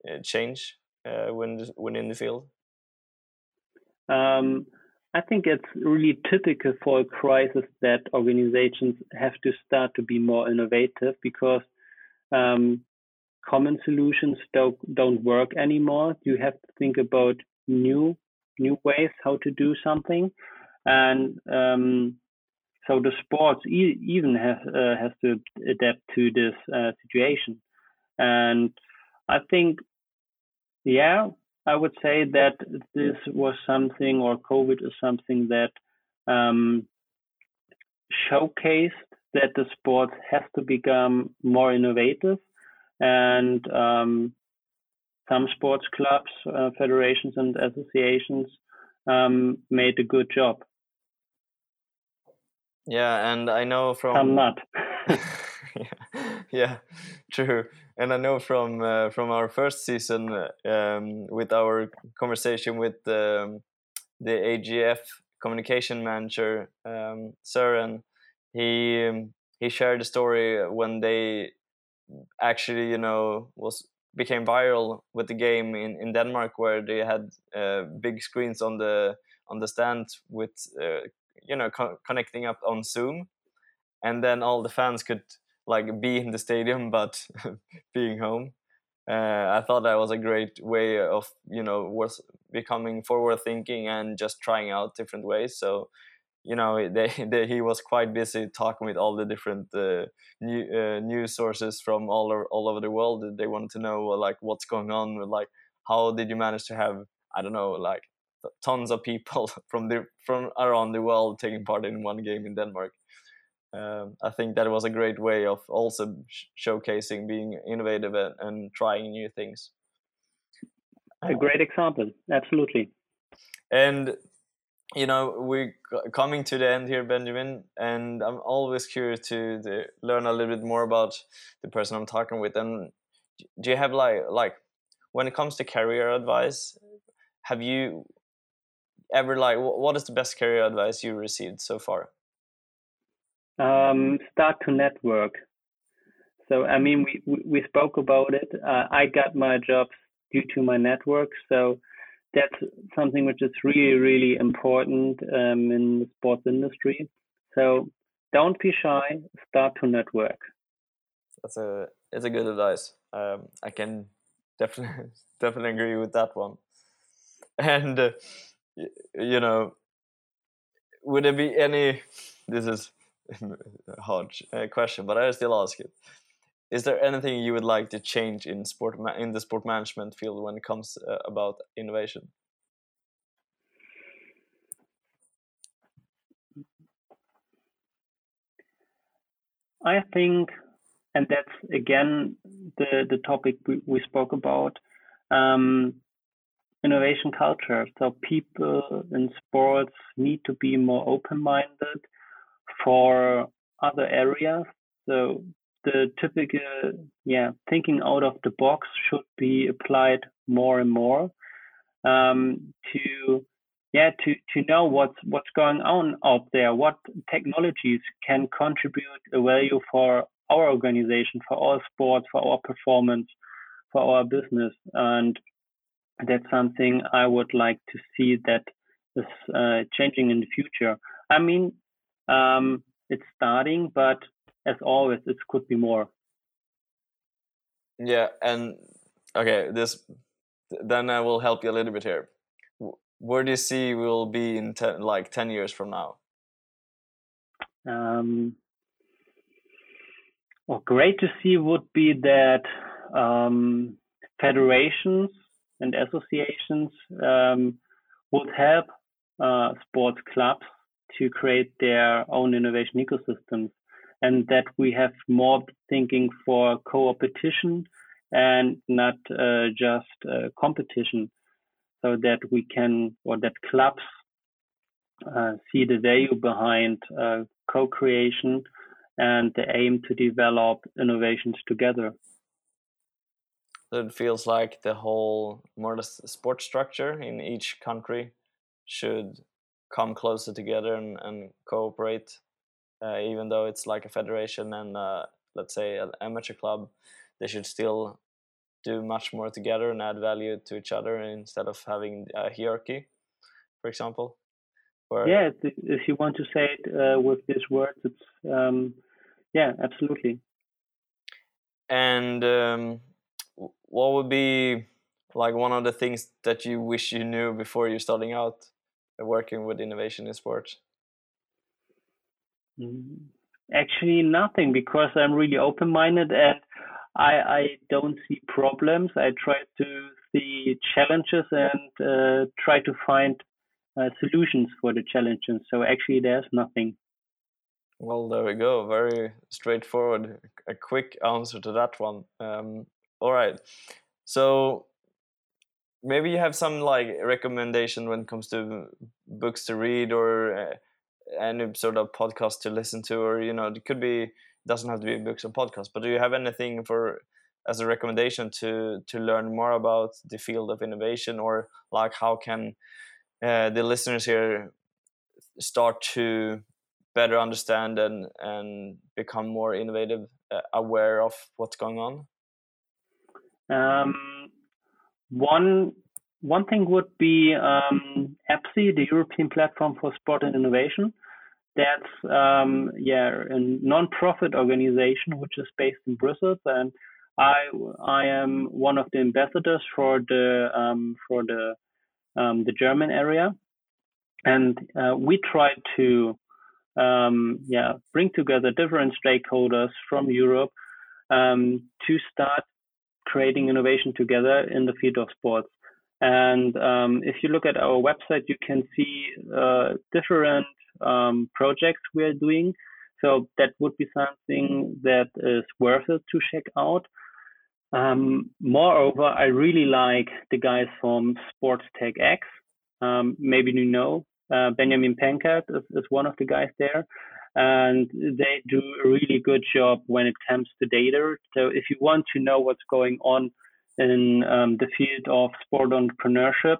uh, change uh, when when in the field? Um, I think it's really typical for a crisis that organizations have to start to be more innovative because um, common solutions don't don't work anymore. You have to think about new new ways how to do something, and um, so the sports e- even has uh, has to adapt to this uh, situation. And I think, yeah, I would say that this was something, or COVID is something that um, showcased that the sport has to become more innovative and um, some sports clubs, uh, federations, and associations um, made a good job. Yeah, and I know from some not. [LAUGHS] yeah, yeah, true. And I know from uh, from our first season um, with our conversation with um, the AGF communication manager um, Søren, he um, he shared a story when they actually you know was became viral with the game in, in Denmark where they had uh, big screens on the on the stand with uh, you know co- connecting up on Zoom and then all the fans could like be in the stadium [LAUGHS] but being home. Uh, I thought that was a great way of you know was becoming forward thinking and just trying out different ways. So you know [LAUGHS] they, they, he was quite busy talking with all the different uh, new uh, news sources from all over, all over the world. They wanted to know like what's going on like how did you manage to have i don't know like tons of people [LAUGHS] from the from around the world taking part in one game in denmark. Um, i think that was a great way of also sh showcasing being innovative and, and trying new things. A great example absolutely. And you know we're coming to the end here benjamin and i'm always curious to, to, learn a little bit more about the person i'm talking with. And do you have like like when it comes to career advice have you ever like what is the best career advice you received so far um, start to network so i mean we we, spoke about it uh, i got my jobs due to my network so that's something which is really, really important um, in the sports industry. So don't be shy. Start to network. That's a it's a good advice. Um, I can definitely [LAUGHS] definitely agree with that one. And uh, you know, would there be any? This is [LAUGHS] a hard uh, question, but I still ask it is there anything you would like to change in sport in the sport management field when it comes uh, about innovation i think and that's again the the topic we, we spoke about um, innovation culture so people in sports need to be more open minded for other areas so the typical yeah thinking out of the box should be applied more and more um, to yeah to to know what's what's going on out there what technologies can contribute a value for our organization, for our sport, for our performance, for our business. And that's something I would like to see that is uh, changing in the future. I mean, um, it's starting, but as always, it could be more. Yeah, and okay, this then I will help you a little bit here. Where do you see we will be in ten, like ten years from now? Um, well, great to see would be that um, federations and associations um, would help uh, sports clubs to create their own innovation ecosystems and that we have more thinking for co-opetition and not uh, just uh, competition. So that we can or that clubs uh, see the value behind uh, co-creation and the aim to develop innovations together it feels like the whole more the sport structure in each country should come closer together and, and cooperate uh, even though it's like a federation and uh, let's say an amateur club they should still do much more together and add value to each other instead of having a hierarchy for example yeah if you want to say it uh, with these words it's um, yeah absolutely. And um, what would be like one of the things that you wish you knew before you're starting out working with innovation in sports? Mm, actually, nothing because I'm really open minded and I, I don't see problems. I try to see challenges and uh, try to find uh, solutions for the challenges. So actually, there's nothing. Well, there we go. Very straightforward. A quick answer to that one. Um, all right. So maybe you have some like recommendation when it comes to books to read or uh, any sort of podcast to listen to or you know it could be doesn't have to be books or podcasts but do you have anything for as a recommendation to to learn more about the field of innovation or like how can uh, the listeners here start to better understand and and become more innovative uh, aware of what's going on um, one one thing would be um, EPSI, the European Platform for Sport and Innovation. That's um, yeah a non-profit organization which is based in Brussels, and I I am one of the ambassadors for the um, for the um, the German area, and uh, we try to um, yeah bring together different stakeholders from Europe um, to start creating innovation together in the field of sports. And um, if you look at our website, you can see uh, different um, projects we are doing. So that would be something that is worth it to check out. Um, moreover, I really like the guys from Sports Tech X. Um, maybe you know uh, Benjamin Penkert is, is, one of the guys there and they do a really good job when it comes to data. So if you want to know what's going on in um, the field of sport entrepreneurship,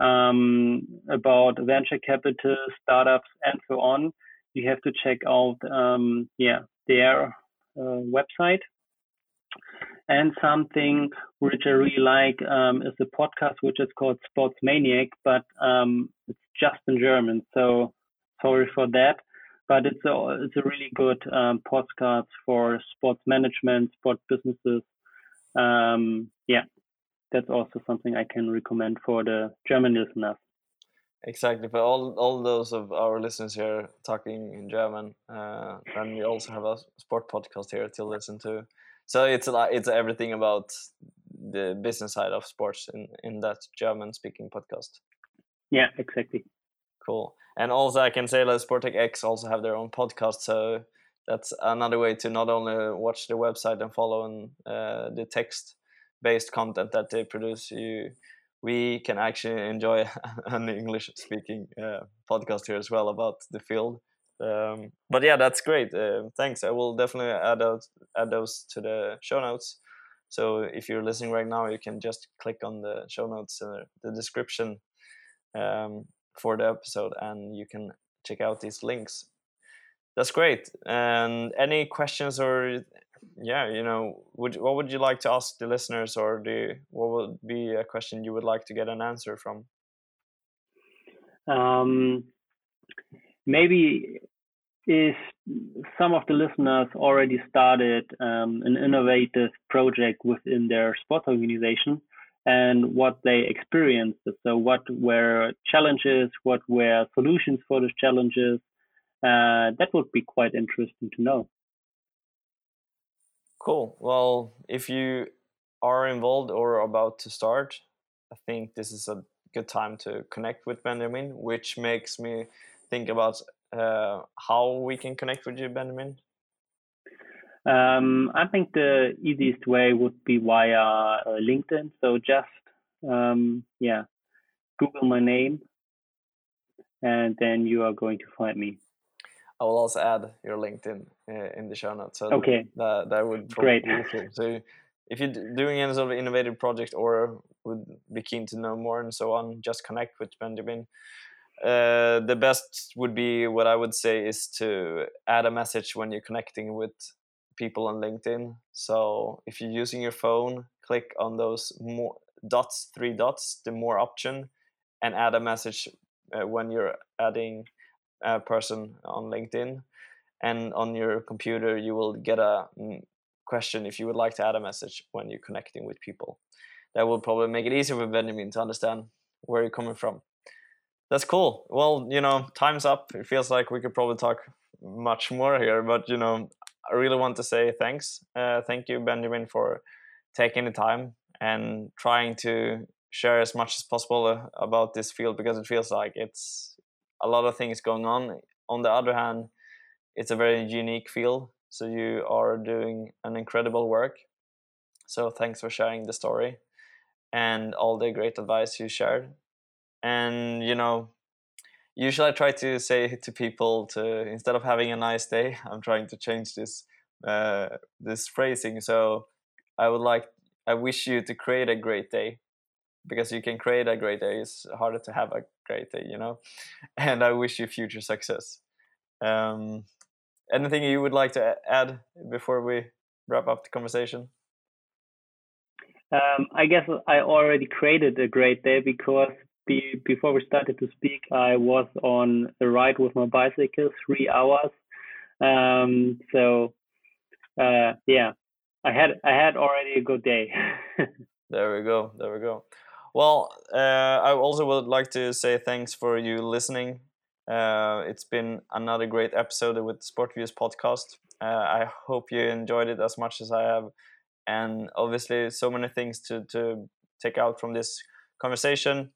um, about venture capital, startups, and so on, you have to check out um, yeah their uh, website. And something which I really like um, is a podcast which is called Sports Maniac, but um, it's just in German. So sorry for that but it's a it's a really good um, podcast for sports management, sport businesses. Um, yeah, that's also something I can recommend for the German listeners. Exactly, for all all those of our listeners here talking in German, uh, and we also have a sport podcast here to listen to. So it's like it's everything about the business side of sports in in that German speaking podcast. Yeah, exactly. Cool. And also, I can say that SportsTechX also have their own podcast, so that's another way to not only watch the website and follow and uh, the text-based content that they produce. You, we can actually enjoy [LAUGHS] an English-speaking uh, podcast here as well about the field. Um, but yeah, that's great. Uh, thanks. I will definitely add those, add those to the show notes. So if you're listening right now, you can just click on the show notes, uh, the description, um, for the episode and you can check out these links that's great. And any questions or yeah, you know, would what would you like to ask the listeners, or do what would be a question you would like to get an answer from? Um, maybe if some of the listeners already started um, an innovative project within their sports organization and what they experienced. So, what were challenges? What were solutions for those challenges? Uh, that would be quite interesting to know. Cool. Well, if you are involved or about to start, I think this is a good time to connect with Benjamin, which makes me think about uh, how we can connect with you, Benjamin. Um, I think the easiest way would be via uh, LinkedIn. So just um, yeah, Google my name, and then you are going to find me. I will also add your LinkedIn uh, in the show notes. So okay. That that would great. So if you're doing any sort of innovative project or would be keen to know more and so on, just connect with Benjamin. Uh, the best would be what I would say is to add a message when you're connecting with people on LinkedIn. So if you're using your phone, click on those more dots, three dots, the more option, and add a message uh, when you're adding a person on LinkedIn. And on your computer, you will get a mm, question if you would like to add a message when you're connecting with people. That will probably make it easier for Benjamin to understand where you're coming from. That's cool. Well, you know, time's up. It feels like we could probably talk much more here, but you know, I really want to say thanks. Uh, thank you, Benjamin, for taking the time and trying to share as much as possible uh, about this field because it feels like it's a lot of things going on. On the other hand, it's a very unique field. So you are doing an incredible work. So thanks for sharing the story and all the great advice you shared. And you know, usually I try to say to people to instead of having a nice day, I'm trying to change this uh, this phrasing. So I would like I wish you to create a great day because you can create a great day. It's harder to have a great day, you know. [LAUGHS] And I wish you future success. Um, anything you would like to add before we wrap up the conversation? Um, I guess I already created a great day because be, before we started to speak, I was on a ride with my bicycle, three hours. Um, so uh, yeah, I had I had already a good day. [LAUGHS] there we go. There we go. Well, uh, I also would like to say thanks for you listening. Uh, it's been another great episode with Sport Views podcast. Uh, I hope you enjoyed it as much as I have, and obviously, so many things to to take out from this conversation,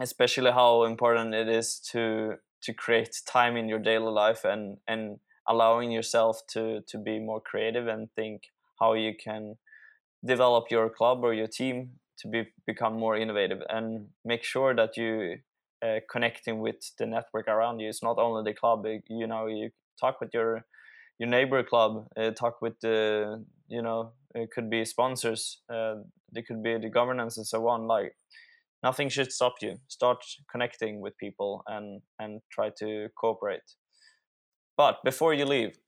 especially how important it is to to create time in your daily life and and allowing yourself to to be more creative and think how you can develop your club or your team to be become more innovative and make sure that you uh, connecting with the network around you. It's not only the club you know you talk with your your neighbor club uh, talk with the you know it could be sponsors uh, could be the governance and so on. Like nothing should stop you. Start connecting with people and and try to cooperate. But before you leave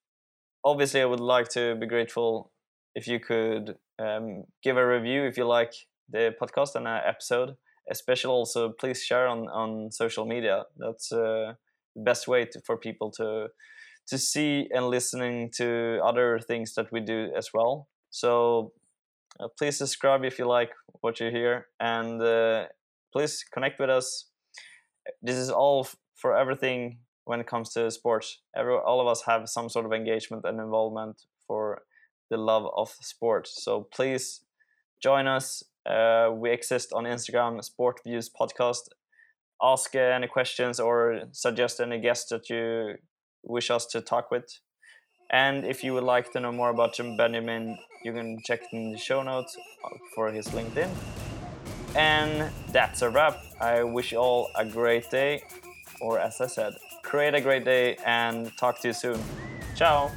obviously i would like to be grateful if you could um, give a review if you like the podcast and an episode. Especially also please share on on social media. That's uh, the best way to, for people to to see and listening to other things that we do as well. So uh, please subscribe if you like what you hear. And uh, please connect with us this is all for everything when it comes to sports Every, all of us have some sort of engagement and involvement for the love of sport. So please join us. Uh, we exist on Instagram, Sport Views Podcast. Ask uh, any questions or suggest any guests that you wish us to talk with. And if you would like to know more about Jim Benjamin, you can check in the show notes for his LinkedIn. And that's a wrap. I wish you all a great day, or as I said, create a great day and talk to you soon. Ciao.